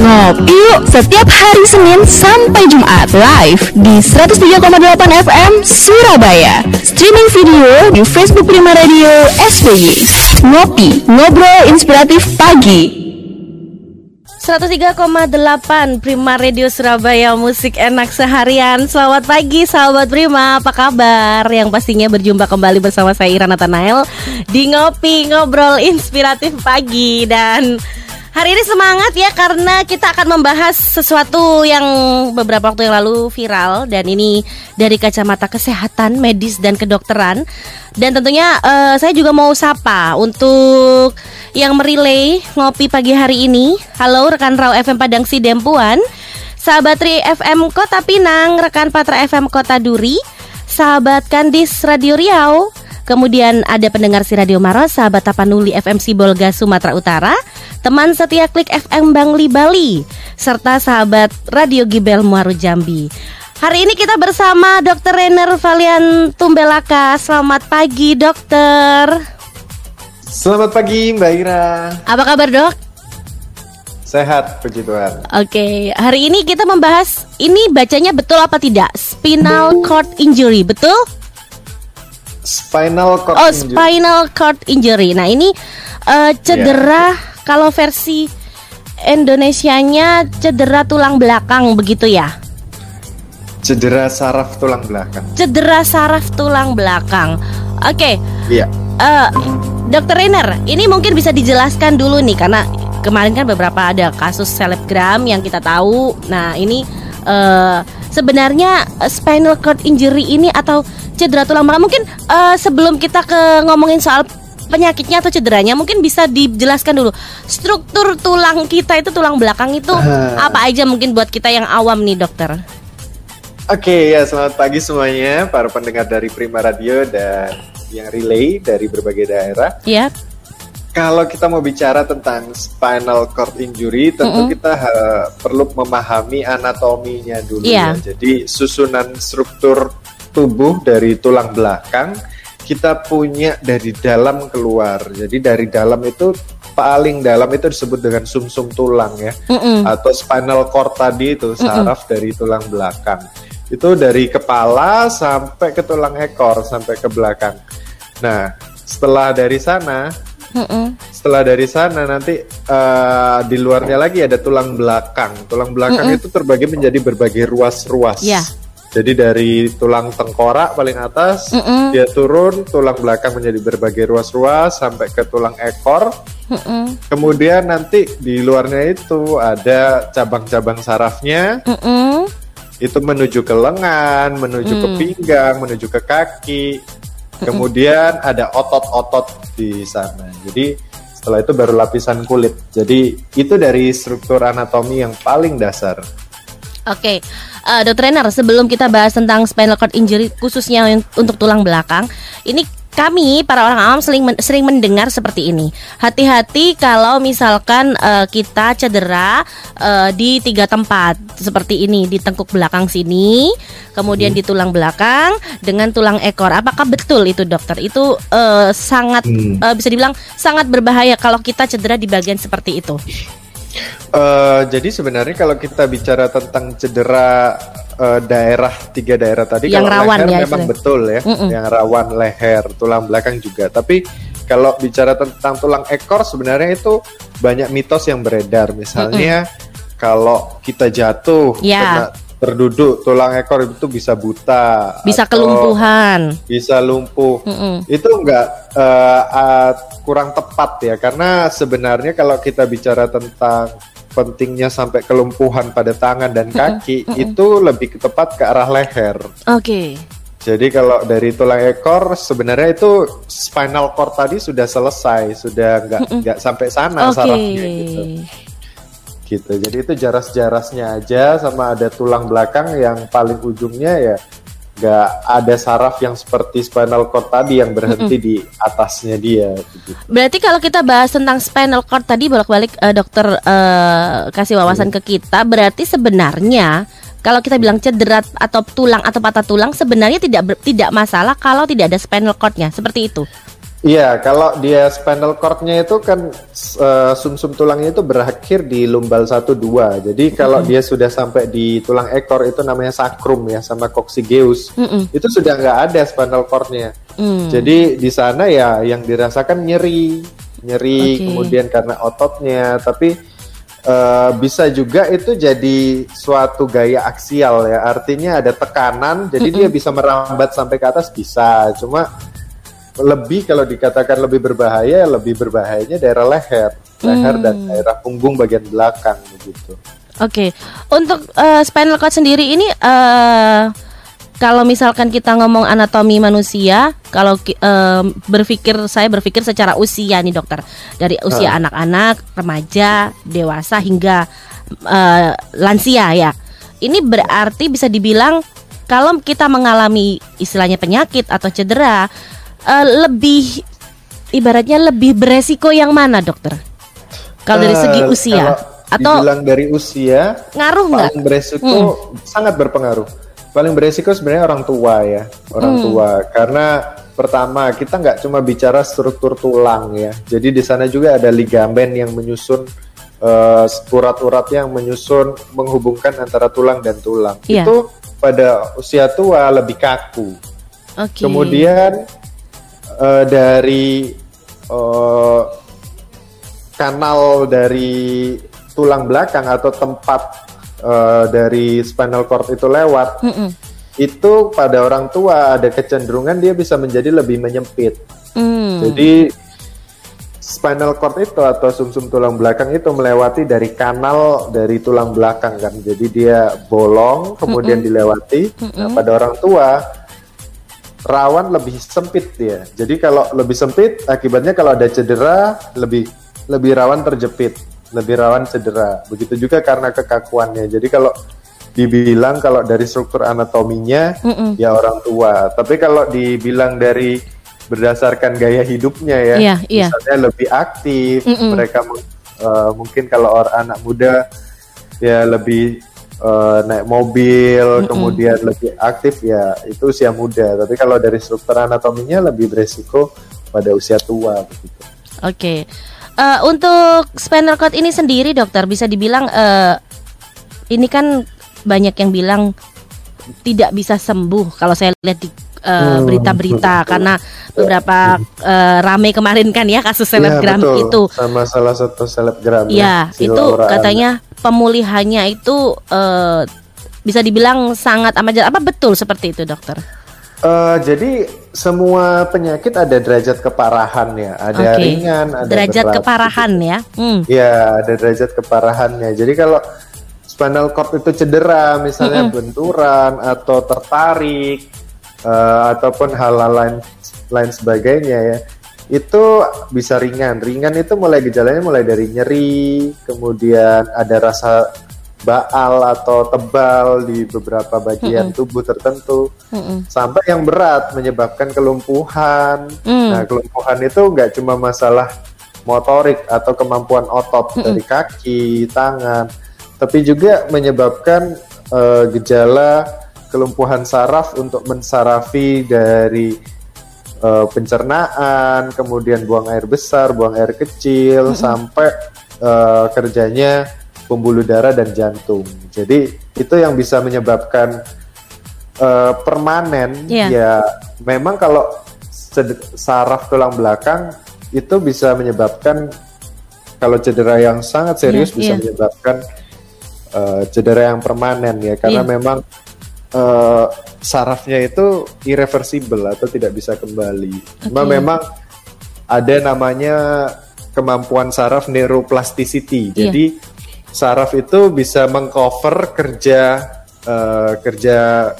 Ngopi yuk setiap hari Senin sampai Jumat live di 103,8 FM Surabaya. Streaming video di Facebook Prima Radio SBY. Ngopi, ngobrol inspiratif pagi. 103,8 Prima Radio Surabaya Musik enak seharian Selamat pagi sahabat Prima Apa kabar? Yang pastinya berjumpa kembali bersama saya Irana Tanael Di Ngopi Ngobrol Inspiratif Pagi Dan Hari ini semangat ya karena kita akan membahas sesuatu yang beberapa waktu yang lalu viral dan ini dari kacamata kesehatan, medis dan kedokteran. Dan tentunya uh, saya juga mau sapa untuk yang merilai ngopi pagi hari ini. Halo rekan Rau FM Padang Sidempuan, sahabat Tri FM Kota Pinang, rekan Patra FM Kota Duri, sahabat Kandis Radio Riau, Kemudian ada pendengar si Radio Maros, sahabat Tapanuli FM Sibolga Sumatera Utara, teman setia Klik FM Bangli Bali, serta sahabat Radio Gibel Muaru Jambi. Hari ini kita bersama Dr. Renner Valian Tumbelaka. Selamat pagi, dokter. Selamat pagi, Mbak Ira. Apa kabar, Dok? Sehat, puji Tuhan. Oke, hari ini kita membahas ini bacanya betul apa tidak? Spinal cord injury, betul? Spinal cord oh, injury. spinal cord injury. Nah, ini uh, cedera yeah. Kalau versi Indonesianya cedera tulang belakang begitu ya? Cedera saraf tulang belakang. Cedera saraf tulang belakang. Oke. Okay. Iya. Uh, Dokter Rainer, ini mungkin bisa dijelaskan dulu nih karena kemarin kan beberapa ada kasus selebgram yang kita tahu. Nah, ini uh, sebenarnya spinal cord injury ini atau cedera tulang belakang mungkin uh, sebelum kita ke ngomongin soal penyakitnya atau cederanya mungkin bisa dijelaskan dulu struktur tulang kita itu tulang belakang itu uh. apa aja mungkin buat kita yang awam nih dokter Oke okay, ya selamat pagi semuanya para pendengar dari Prima Radio dan yang relay dari berbagai daerah. Iya. Yep. Kalau kita mau bicara tentang spinal cord injury, tentu mm -hmm. kita uh, perlu memahami anatominya dulu yeah. ya. Jadi susunan struktur tubuh dari tulang belakang kita punya dari dalam keluar. Jadi dari dalam itu paling dalam itu disebut dengan sumsum -sum tulang ya, mm -mm. atau spinal cord tadi itu saraf mm -mm. dari tulang belakang. Itu dari kepala sampai ke tulang ekor sampai ke belakang. Nah setelah dari sana, mm -mm. setelah dari sana nanti uh, di luarnya lagi ada tulang belakang. Tulang belakang mm -mm. itu terbagi menjadi berbagai ruas-ruas. Yeah jadi dari tulang tengkorak paling atas mm -mm. dia turun tulang belakang menjadi berbagai ruas-ruas sampai ke tulang ekor. Mm -mm. Kemudian nanti di luarnya itu ada cabang-cabang sarafnya. Mm -mm. Itu menuju ke lengan, menuju mm. ke pinggang, menuju ke kaki. Kemudian ada otot-otot di sana. Jadi setelah itu baru lapisan kulit. Jadi itu dari struktur anatomi yang paling dasar. Oke, okay. uh, dokter trainer sebelum kita bahas tentang spinal cord injury khususnya untuk tulang belakang, ini kami para orang awam sering men sering mendengar seperti ini. Hati-hati kalau misalkan uh, kita cedera uh, di tiga tempat seperti ini di tengkuk belakang sini, kemudian hmm. di tulang belakang dengan tulang ekor. Apakah betul itu dokter? Itu uh, sangat hmm. uh, bisa dibilang sangat berbahaya kalau kita cedera di bagian seperti itu. Uh, jadi sebenarnya kalau kita bicara tentang cedera uh, daerah tiga daerah tadi yang kalau rawan leher ya, memang betul ya, mm -mm. yang rawan leher, tulang belakang juga. Tapi kalau bicara tentang tulang ekor sebenarnya itu banyak mitos yang beredar. Misalnya mm -mm. kalau kita jatuh yeah. kena terduduk tulang ekor itu bisa buta, bisa kelumpuhan, bisa lumpuh. Mm -mm. Itu enggak uh, uh, kurang tepat ya karena sebenarnya kalau kita bicara tentang pentingnya sampai kelumpuhan pada tangan dan kaki mm -mm. itu lebih tepat ke arah leher. Oke. Okay. Jadi kalau dari tulang ekor sebenarnya itu spinal cord tadi sudah selesai, sudah nggak nggak sampai sana okay. sarafnya gitu. Gitu. Jadi itu jaras-jarasnya aja sama ada tulang belakang yang paling ujungnya ya nggak ada saraf yang seperti spinal cord tadi yang berhenti mm -hmm. di atasnya dia. Gitu. Berarti kalau kita bahas tentang spinal cord tadi bolak-balik uh, dokter uh, kasih wawasan mm. ke kita, berarti sebenarnya kalau kita bilang cedera atau tulang atau patah tulang sebenarnya tidak ber, tidak masalah kalau tidak ada spinal cordnya seperti itu. Iya, kalau dia spinal cordnya itu kan uh, sumsum tulangnya itu berakhir di lumbal 1 2. Jadi kalau mm dia sudah sampai di tulang ekor itu namanya sakrum ya sama coccygeus. Mm -mm. Itu sudah nggak ada spinal cordnya. Mm. Jadi di sana ya yang dirasakan nyeri, nyeri okay. kemudian karena ototnya, tapi uh, bisa juga itu jadi suatu gaya aksial ya. Artinya ada tekanan, jadi mm -mm. dia bisa merambat sampai ke atas bisa. Cuma lebih kalau dikatakan lebih berbahaya lebih berbahayanya daerah leher leher hmm. dan daerah punggung bagian belakang begitu oke okay. untuk uh, spinal cord sendiri ini uh, kalau misalkan kita ngomong anatomi manusia, kalau uh, berpikir saya berpikir secara usia nih dokter, dari usia ah. anak-anak, uh. remaja, dewasa hingga uh, lansia ya. Ini berarti bisa dibilang kalau kita mengalami istilahnya penyakit atau cedera, uh, lebih ibaratnya lebih beresiko yang mana dokter? Kalau dari segi eh, usia atau bilang dari usia ngaruh nggak? Paling beresiko hmm. sangat berpengaruh. Paling beresiko sebenarnya orang tua ya, orang hmm. tua karena pertama kita nggak cuma bicara struktur tulang ya, jadi di sana juga ada ligamen yang menyusun uh, urat-urat yang menyusun menghubungkan antara tulang dan tulang. Yeah. Itu pada usia tua lebih kaku. Okay. Kemudian uh, dari uh, kanal dari tulang belakang atau tempat uh, dari spinal cord itu lewat, mm -mm. itu pada orang tua ada kecenderungan dia bisa menjadi lebih menyempit. Mm. Jadi spinal cord itu atau sumsum -sum tulang belakang itu melewati dari kanal dari tulang belakang kan. Jadi dia bolong kemudian mm -mm. dilewati. Mm -mm. Nah, pada orang tua rawan lebih sempit dia. Jadi kalau lebih sempit, akibatnya kalau ada cedera lebih lebih rawan terjepit, lebih rawan cedera. Begitu juga karena kekakuannya. Jadi kalau dibilang kalau dari struktur anatominya mm -mm. ya orang tua, tapi kalau dibilang dari berdasarkan gaya hidupnya ya, yeah, yeah. misalnya lebih aktif, mm -mm. mereka uh, mungkin kalau orang anak muda ya lebih uh, naik mobil, mm -hmm. kemudian lebih aktif ya itu usia muda. Tapi kalau dari struktur anatominya lebih beresiko pada usia tua begitu. Oke. Okay. Uh, eh, untuk spinal cord ini sendiri dokter bisa dibilang uh, ini kan banyak yang bilang tidak bisa sembuh kalau saya lihat di berita berita-berita uh, karena beberapa uh, rame kemarin kan ya kasus iya, selebgram ya, itu sama salah satu selebgram ya, ya itu katanya pemulihannya itu uh, bisa dibilang sangat amat apa betul seperti itu dokter? Uh, jadi semua penyakit ada derajat keparahan ya, ada okay. ringan, ada derajat berat. keparahan ya. Hmm. Ya, ada derajat keparahannya. Jadi kalau spinal cord itu cedera, misalnya -hmm. benturan atau tertarik uh, ataupun hal-hal lain lain sebagainya ya, itu bisa ringan. Ringan itu mulai gejalanya mulai dari nyeri, kemudian ada rasa baal atau tebal di beberapa bagian mm -hmm. tubuh tertentu, mm -hmm. sampai yang berat menyebabkan kelumpuhan. Mm. Nah, kelumpuhan itu nggak cuma masalah motorik atau kemampuan otot mm -hmm. dari kaki, tangan, tapi juga menyebabkan uh, gejala kelumpuhan saraf untuk mensarafi dari uh, pencernaan, kemudian buang air besar, buang air kecil, mm -hmm. sampai uh, kerjanya pembuluh darah dan jantung. Jadi itu yang bisa menyebabkan uh, permanen. Yeah. Ya, memang kalau saraf tulang belakang itu bisa menyebabkan kalau cedera yang sangat serius yeah, bisa yeah. menyebabkan uh, cedera yang permanen ya, karena yeah. memang uh, sarafnya itu irreversible atau tidak bisa kembali. Okay. Cuma memang ada namanya kemampuan saraf neuroplasticity. Yeah. Jadi saraf itu bisa mengcover kerja uh, kerja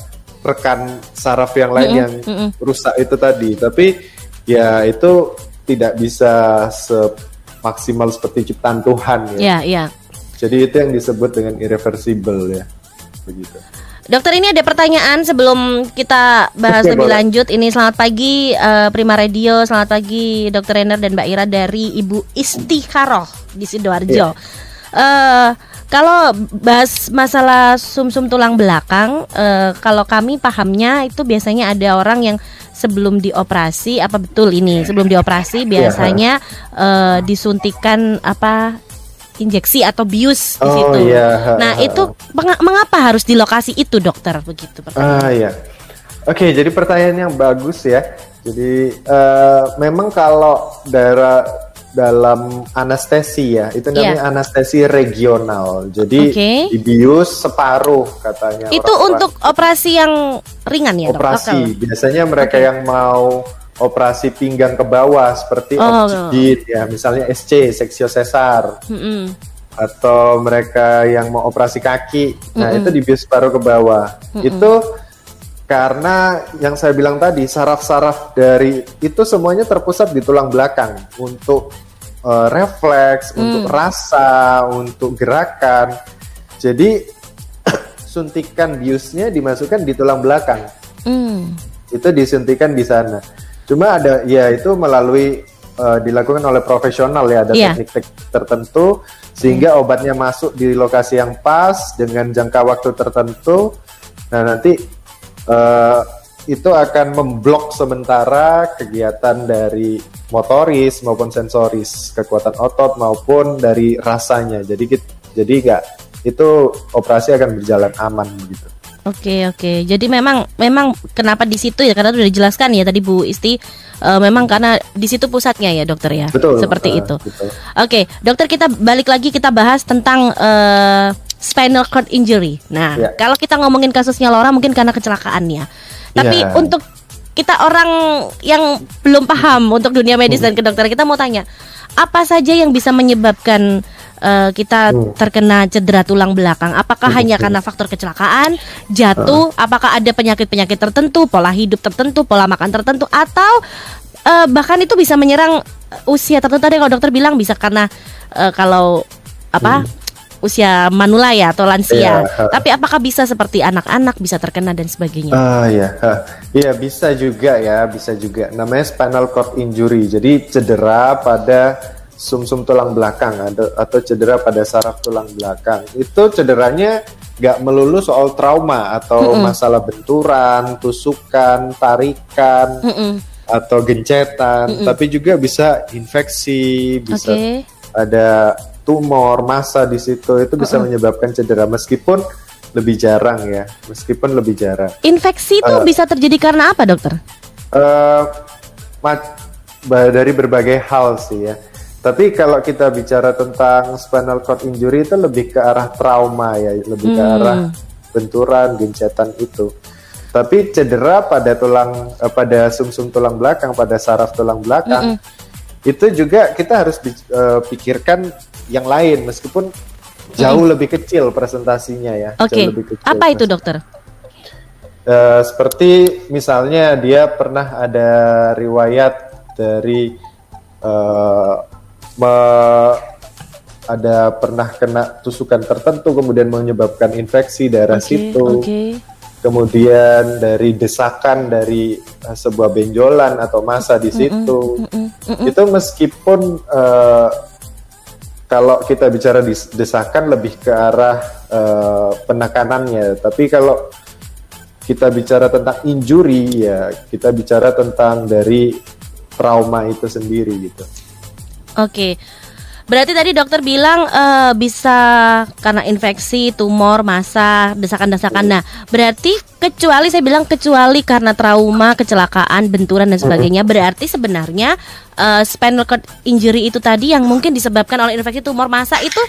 rekan saraf yang lain mm -hmm. yang mm -hmm. rusak itu tadi. Tapi ya itu tidak bisa semaksimal seperti ciptaan Tuhan ya. Yeah, yeah. Jadi itu yang disebut dengan irreversible ya. Begitu. Dokter ini ada pertanyaan sebelum kita bahas Oke, lebih boleh. lanjut. Ini selamat pagi uh, Prima Radio, selamat pagi Dokter Renner dan Mbak Ira dari Ibu Istikharoh di sidoarjo. Yeah. Iya. Uh, kalau bahas masalah sumsum -sum tulang belakang, uh, kalau kami pahamnya itu biasanya ada orang yang sebelum dioperasi, apa betul ini? Sebelum dioperasi iya. biasanya uh, disuntikan apa injeksi atau bius di oh, situ. Iya. Nah itu mengapa harus di lokasi itu dokter begitu? Ah iya. Oke, jadi pertanyaan yang bagus ya. Jadi uh, memang kalau daerah dalam anestesi ya itu namanya yeah. anestesi regional jadi okay. dibius separuh katanya itu orang untuk operasi yang ringan ya operasi dok? biasanya mereka okay. yang mau operasi pinggang ke bawah seperti oh. oxygen ya misalnya SC seksio sesar mm -hmm. atau mereka yang mau operasi kaki nah mm -hmm. itu dibius separuh ke bawah mm -hmm. itu karena yang saya bilang tadi saraf-saraf dari itu semuanya terpusat di tulang belakang untuk uh, refleks, hmm. untuk rasa, untuk gerakan. Jadi suntikan biusnya dimasukkan di tulang belakang. Hmm. Itu disuntikan di sana. Cuma ada ya itu melalui uh, dilakukan oleh profesional ya ada yeah. teknik-teknik tertentu sehingga obatnya masuk di lokasi yang pas dengan jangka waktu tertentu. Nah nanti uh, itu akan memblok sementara kegiatan dari motoris maupun sensoris, kekuatan otot maupun dari rasanya. Jadi jadi enggak itu operasi akan berjalan aman begitu. Oke oke. Jadi memang memang kenapa di situ ya karena sudah dijelaskan ya tadi Bu Isti uh, memang karena di situ pusatnya ya dokter ya. Betul. Seperti uh, itu. Betul. Oke, dokter kita balik lagi kita bahas tentang uh, spinal cord injury. Nah, yeah. kalau kita ngomongin kasusnya Laura mungkin karena kecelakaannya. Tapi yeah. untuk kita orang yang belum paham untuk dunia medis hmm. dan kedokteran kita mau tanya, apa saja yang bisa menyebabkan uh, kita hmm. terkena cedera tulang belakang? Apakah hmm. hanya karena faktor kecelakaan, jatuh, uh. apakah ada penyakit-penyakit tertentu, pola hidup tertentu, pola makan tertentu atau uh, bahkan itu bisa menyerang usia tertentu tadi kalau dokter bilang bisa karena uh, kalau apa hmm usia manula ya atau lansia. Yeah. Tapi apakah bisa seperti anak-anak bisa terkena dan sebagainya? Ah ya, iya bisa juga ya, bisa juga. Namanya spinal cord injury. Jadi cedera pada sumsum -sum tulang belakang atau cedera pada saraf tulang belakang. Itu cederanya nggak melulu soal trauma atau mm -mm. masalah benturan, tusukan, tarikan. Mm -mm. atau gencetan, mm -mm. tapi juga bisa infeksi, bisa okay. ada tumor, masa di situ itu bisa uh -uh. menyebabkan cedera meskipun lebih jarang ya, meskipun lebih jarang. Infeksi itu uh, bisa terjadi karena apa, dokter? Uh, dari berbagai hal sih ya. Tapi kalau kita bicara tentang spinal cord injury itu lebih ke arah trauma ya, lebih hmm. ke arah benturan, gencatan itu. Tapi cedera pada tulang, uh, pada sumsum -sum tulang belakang, pada saraf tulang belakang, mm -mm. itu juga kita harus uh, pikirkan yang lain meskipun jauh hmm. lebih kecil presentasinya ya. Oke. Okay. Apa itu dokter? Uh, seperti misalnya dia pernah ada riwayat dari uh, me, ada pernah kena tusukan tertentu kemudian menyebabkan infeksi daerah okay, situ. Okay. Kemudian dari desakan dari uh, sebuah benjolan atau masa di situ. Mm -mm, mm -mm, Itu meskipun uh, kalau kita bicara desakan lebih ke arah uh, penekanannya, tapi kalau kita bicara tentang injury ya kita bicara tentang dari trauma itu sendiri gitu. Oke. Berarti tadi dokter bilang uh, bisa karena infeksi, tumor, masa, desakan-desakan. Nah, berarti kecuali saya bilang kecuali karena trauma, kecelakaan, benturan dan sebagainya, berarti sebenarnya uh, spinal cord injury itu tadi yang mungkin disebabkan oleh infeksi tumor masa itu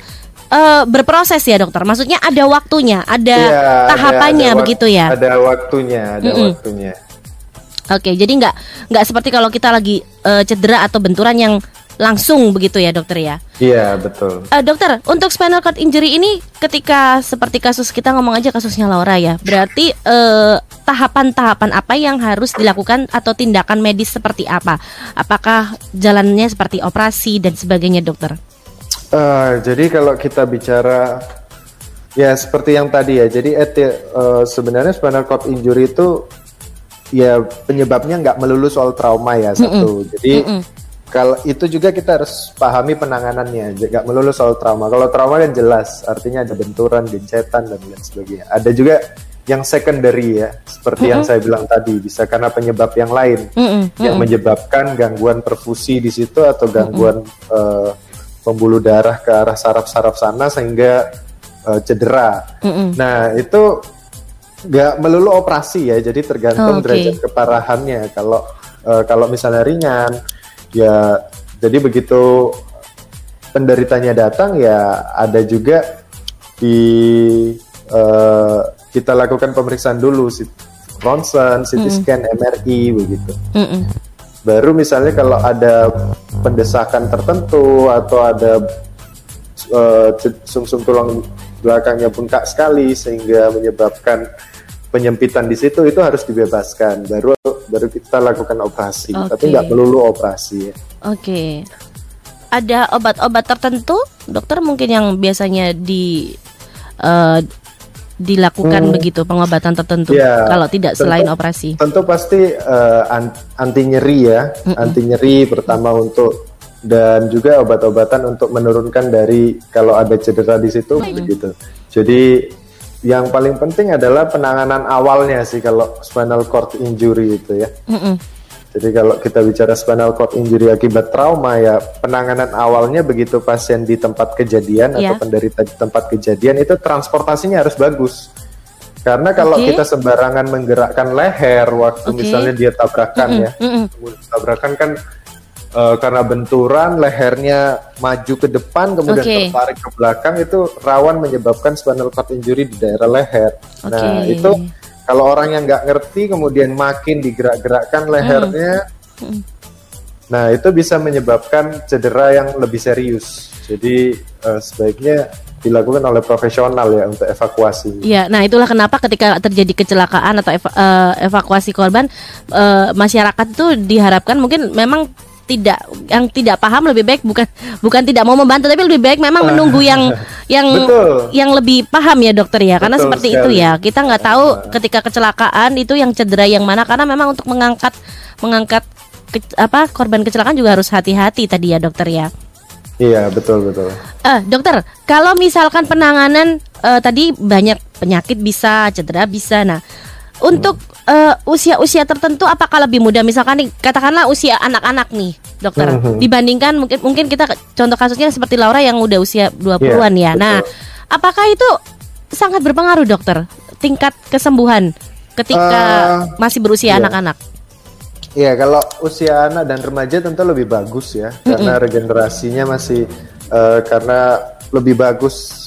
uh, berproses ya dokter. Maksudnya ada waktunya, ada ya, tahapannya ada, ada begitu ya. Ada waktunya, ada mm -mm. waktunya. Oke, jadi nggak nggak seperti kalau kita lagi uh, cedera atau benturan yang langsung begitu ya dokter ya? Iya betul. Uh, dokter, untuk spinal cord injury ini ketika seperti kasus kita ngomong aja kasusnya Laura ya, berarti eh, tahapan-tahapan apa yang harus dilakukan atau tindakan medis seperti apa? Apakah jalannya seperti operasi dan sebagainya dokter? Uh, jadi kalau kita bicara ya seperti yang tadi ya, jadi uh, sebenarnya spinal cord injury itu ya penyebabnya nggak melulu soal trauma ya satu. Mm -mm. Jadi mm -mm kalau itu juga kita harus pahami penanganannya, nggak melulu soal trauma. Kalau trauma kan jelas, artinya ada benturan, gencetan dan lain sebagainya. Ada juga yang secondary ya, seperti mm -hmm. yang saya bilang tadi, bisa karena penyebab yang lain, mm -hmm. yang menyebabkan gangguan perfusi di situ atau gangguan mm -hmm. uh, pembuluh darah ke arah saraf-saraf sana sehingga uh, cedera. Mm -hmm. Nah itu nggak melulu operasi ya, jadi tergantung oh, okay. derajat keparahannya. Kalau uh, kalau misalnya ringan, ya jadi begitu penderitanya datang ya ada juga di uh, kita lakukan pemeriksaan dulu ronsen, CT scan, mm. MRI begitu. Mm -mm. Baru misalnya kalau ada pendesakan tertentu atau ada uh, sumsum tulang belakangnya bengkak sekali sehingga menyebabkan penyempitan di situ itu harus dibebaskan. Baru baru kita lakukan operasi. Okay. Tapi nggak melulu operasi. Oke. Okay. Ada obat-obat tertentu, dokter mungkin yang biasanya di uh, dilakukan hmm. begitu pengobatan tertentu ya, kalau tidak tentu, selain operasi? Tentu pasti uh, anti nyeri ya, mm -mm. anti nyeri pertama untuk dan juga obat-obatan untuk menurunkan dari kalau ada cedera di situ mm -mm. begitu. Jadi yang paling penting adalah penanganan awalnya sih kalau spinal cord injury itu ya. Mm -mm. Jadi kalau kita bicara spinal cord injury akibat trauma ya penanganan awalnya begitu pasien di tempat kejadian yeah. atau penderita di tempat kejadian itu transportasinya harus bagus. Karena kalau okay. kita sembarangan menggerakkan leher waktu okay. misalnya dia tabrakan mm -mm. ya, mm -mm. tabrakan kan uh, karena benturan lehernya maju ke depan kemudian okay. tertarik ke belakang itu rawan menyebabkan spinal cord injury di daerah leher. Okay. Nah itu kalau orang yang nggak ngerti kemudian makin digerak-gerakkan lehernya, hmm. nah itu bisa menyebabkan cedera yang lebih serius. Jadi uh, sebaiknya dilakukan oleh profesional ya untuk evakuasi. Iya, nah itulah kenapa ketika terjadi kecelakaan atau eva, uh, evakuasi korban, uh, masyarakat itu diharapkan mungkin memang tidak yang tidak paham lebih baik bukan bukan tidak mau membantu tapi lebih baik memang menunggu yang yang Betul. yang lebih paham ya dokter ya karena Betul seperti sekali. itu ya kita nggak tahu ketika kecelakaan itu yang cedera yang mana karena memang untuk mengangkat mengangkat ke, apa korban kecelakaan juga harus hati-hati tadi ya dokter ya Iya betul betul. Uh, dokter, kalau misalkan penanganan uh, tadi banyak penyakit bisa, cedera bisa. Nah, untuk uh, usia-usia tertentu apakah lebih mudah misalkan nih katakanlah usia anak-anak nih dokter mm -hmm. dibandingkan mungkin mungkin kita contoh kasusnya seperti Laura yang udah usia 20-an yeah, ya. Nah, apakah itu sangat berpengaruh dokter tingkat kesembuhan ketika uh, masih berusia iya. anak-anak? Yeah. Iya, kalau usia anak dan remaja tentu lebih bagus ya, mm -hmm. karena regenerasinya masih uh, karena lebih bagus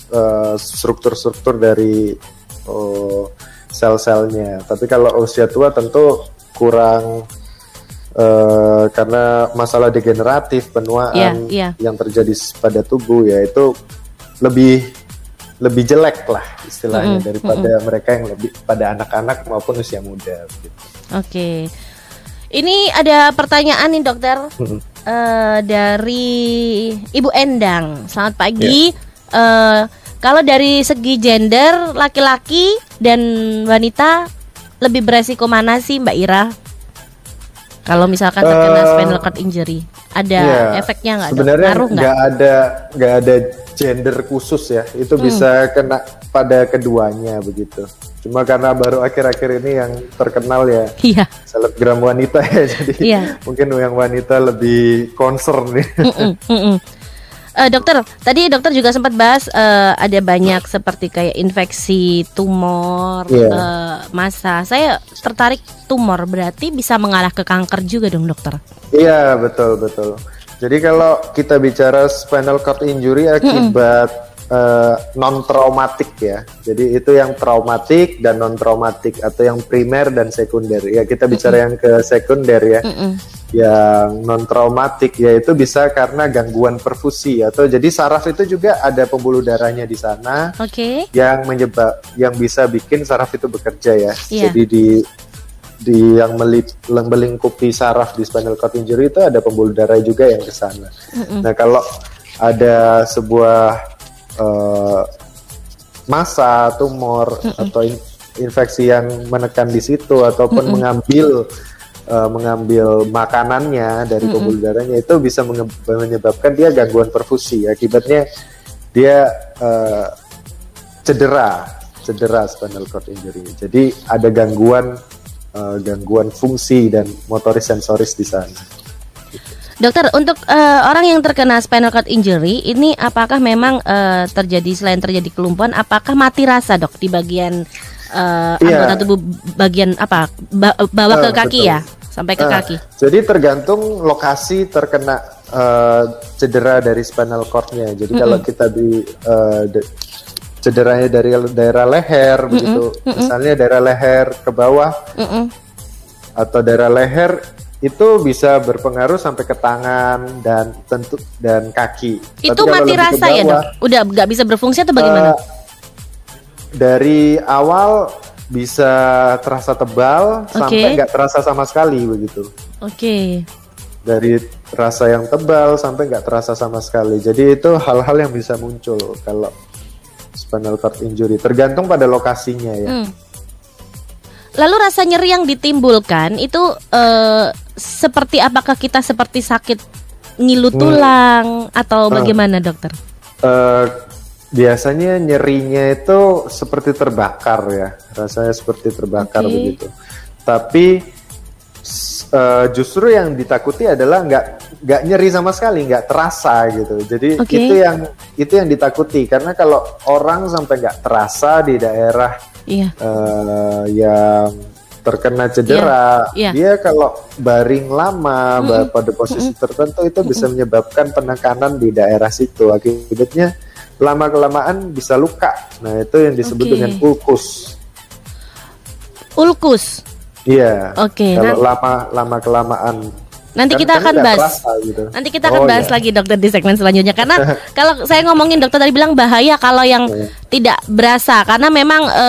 struktur-struktur uh, dari uh, sel-selnya. Tapi kalau usia tua tentu kurang uh, karena masalah degeneratif penuaan yeah, yeah. yang terjadi pada tubuh ya itu lebih lebih jelek lah istilahnya mm -hmm, daripada mm -hmm. mereka yang lebih pada anak-anak maupun usia muda. Gitu. Oke, okay. ini ada pertanyaan nih dokter mm -hmm. uh, dari Ibu Endang. Selamat pagi. Yeah. Ya. Uh, kalau dari segi gender laki-laki dan wanita lebih beresiko mana sih Mbak Ira? Kalau misalkan terkena uh, spinal cord injury, ada yeah, efeknya nggak? Sebenarnya nggak ada nggak ada gender khusus ya. Itu hmm. bisa kena pada keduanya begitu. Cuma karena baru akhir-akhir ini yang terkenal ya yeah. selebgram wanita ya, jadi yeah. mungkin yang wanita lebih concern nih. Mm -mm, mm -mm. Uh, dokter, tadi dokter juga sempat bahas uh, ada banyak seperti kayak infeksi tumor yeah. Iya. uh, masa. Saya tertarik tumor berarti bisa mengarah ke kanker juga dong dokter. Iya betul betul. Jadi kalau kita bicara spinal cord injury akibat mm -hmm. Uh, non traumatik ya. Jadi itu yang traumatik dan non traumatik atau yang primer dan sekunder. Ya kita bicara mm -hmm. yang ke sekunder ya. Mm -hmm yang non traumatik yaitu bisa karena gangguan perfusi atau jadi saraf itu juga ada pembuluh darahnya di sana okay. yang menyebab yang bisa bikin saraf itu bekerja ya yeah. jadi di di yang melingkupi saraf di spinal cord injury itu ada pembuluh darah juga yang ke sana. Mm-hmm. Nah kalau ada sebuah uh, masa tumor mm-hmm. atau infeksi yang menekan di situ ataupun mm-hmm. mengambil uh, mengambil makanannya dari pembuluh darahnya itu bisa menyebabkan dia gangguan perfusi. Akibatnya dia uh, cedera, cedera spinal cord injury. Jadi ada gangguan uh, gangguan fungsi dan motoris sensoris di sana. Dokter, untuk uh, orang yang terkena spinal cord injury ini apakah memang uh, terjadi selain terjadi kelumpuhan, apakah mati rasa dok di bagian uh, yeah. anggota tubuh bagian apa ba bawah uh, ke kaki betul. ya sampai ke uh, kaki? Jadi tergantung lokasi terkena uh, cedera dari spinal cordnya. Jadi mm -hmm. kalau kita di uh, cederanya dari daerah leher mm -hmm. begitu, mm -hmm. misalnya daerah leher ke bawah mm -hmm. atau daerah leher itu bisa berpengaruh sampai ke tangan dan tentu dan kaki. Itu Tapi mati rasa bawah, ya dok? Udah nggak bisa berfungsi atau bagaimana? Uh, dari awal bisa terasa tebal okay. sampai nggak terasa sama sekali begitu. Oke. Okay. Dari rasa yang tebal sampai nggak terasa sama sekali. Jadi itu hal-hal yang bisa muncul kalau spinal cord injury. Tergantung pada lokasinya ya. Hmm. Lalu rasa nyeri yang ditimbulkan itu uh, seperti apakah kita seperti sakit ngilu hmm. tulang hmm. atau ah. bagaimana uh, dokter? Uh, biasanya nyerinya itu seperti terbakar ya, rasanya seperti terbakar okay. begitu. Tapi uh, justru yang ditakuti adalah nggak nggak nyeri sama sekali, nggak terasa gitu. Jadi okay. itu yang itu yang ditakuti karena kalau orang sampai nggak terasa di daerah. Iya. uh, yang terkena cedera, yeah. Yeah. dia kalau baring lama mm -hmm. pada posisi mm -hmm. tertentu itu bisa menyebabkan penekanan di daerah situ. Akibatnya lama kelamaan bisa luka. Nah itu yang disebut okay. dengan ulkus. Ulkus. Iya. Oke. Okay, kalau nah. lama lama kelamaan Nanti kan, kita kan akan bahas. gitu. Nanti kita akan oh, bahas iya. lagi dokter di segmen selanjutnya karena kalau saya ngomongin dokter tadi bilang bahaya kalau yang yeah. tidak berasa karena memang e,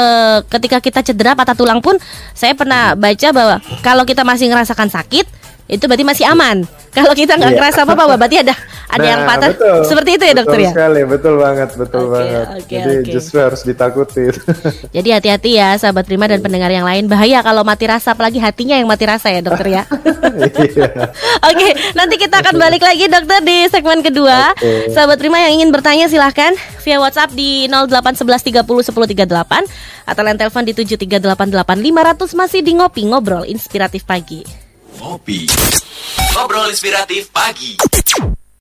ketika kita cedera patah tulang pun saya pernah baca bahwa kalau kita masih ngerasakan sakit itu berarti masih aman. Kalau kita nggak yeah. ngerasa apa-apa, berarti ada ada nah, yang patah. Betul. Seperti itu ya dokter betul ya. Sekali, betul banget, betul okay, banget. Okay, Jadi okay. justru harus ditakuti. Jadi hati-hati ya, sahabat prima dan pendengar yang lain. Bahaya kalau mati rasa, apalagi hatinya yang mati rasa ya dokter ya. Oke, okay, nanti kita akan balik lagi dokter di segmen kedua. Okay. Sahabat prima yang ingin bertanya silahkan via WhatsApp di 0811 30 10 38 atau lain telepon di 7388 500 masih di ngopi ngobrol inspiratif pagi. Ngopi. Ngobrol inspiratif pagi.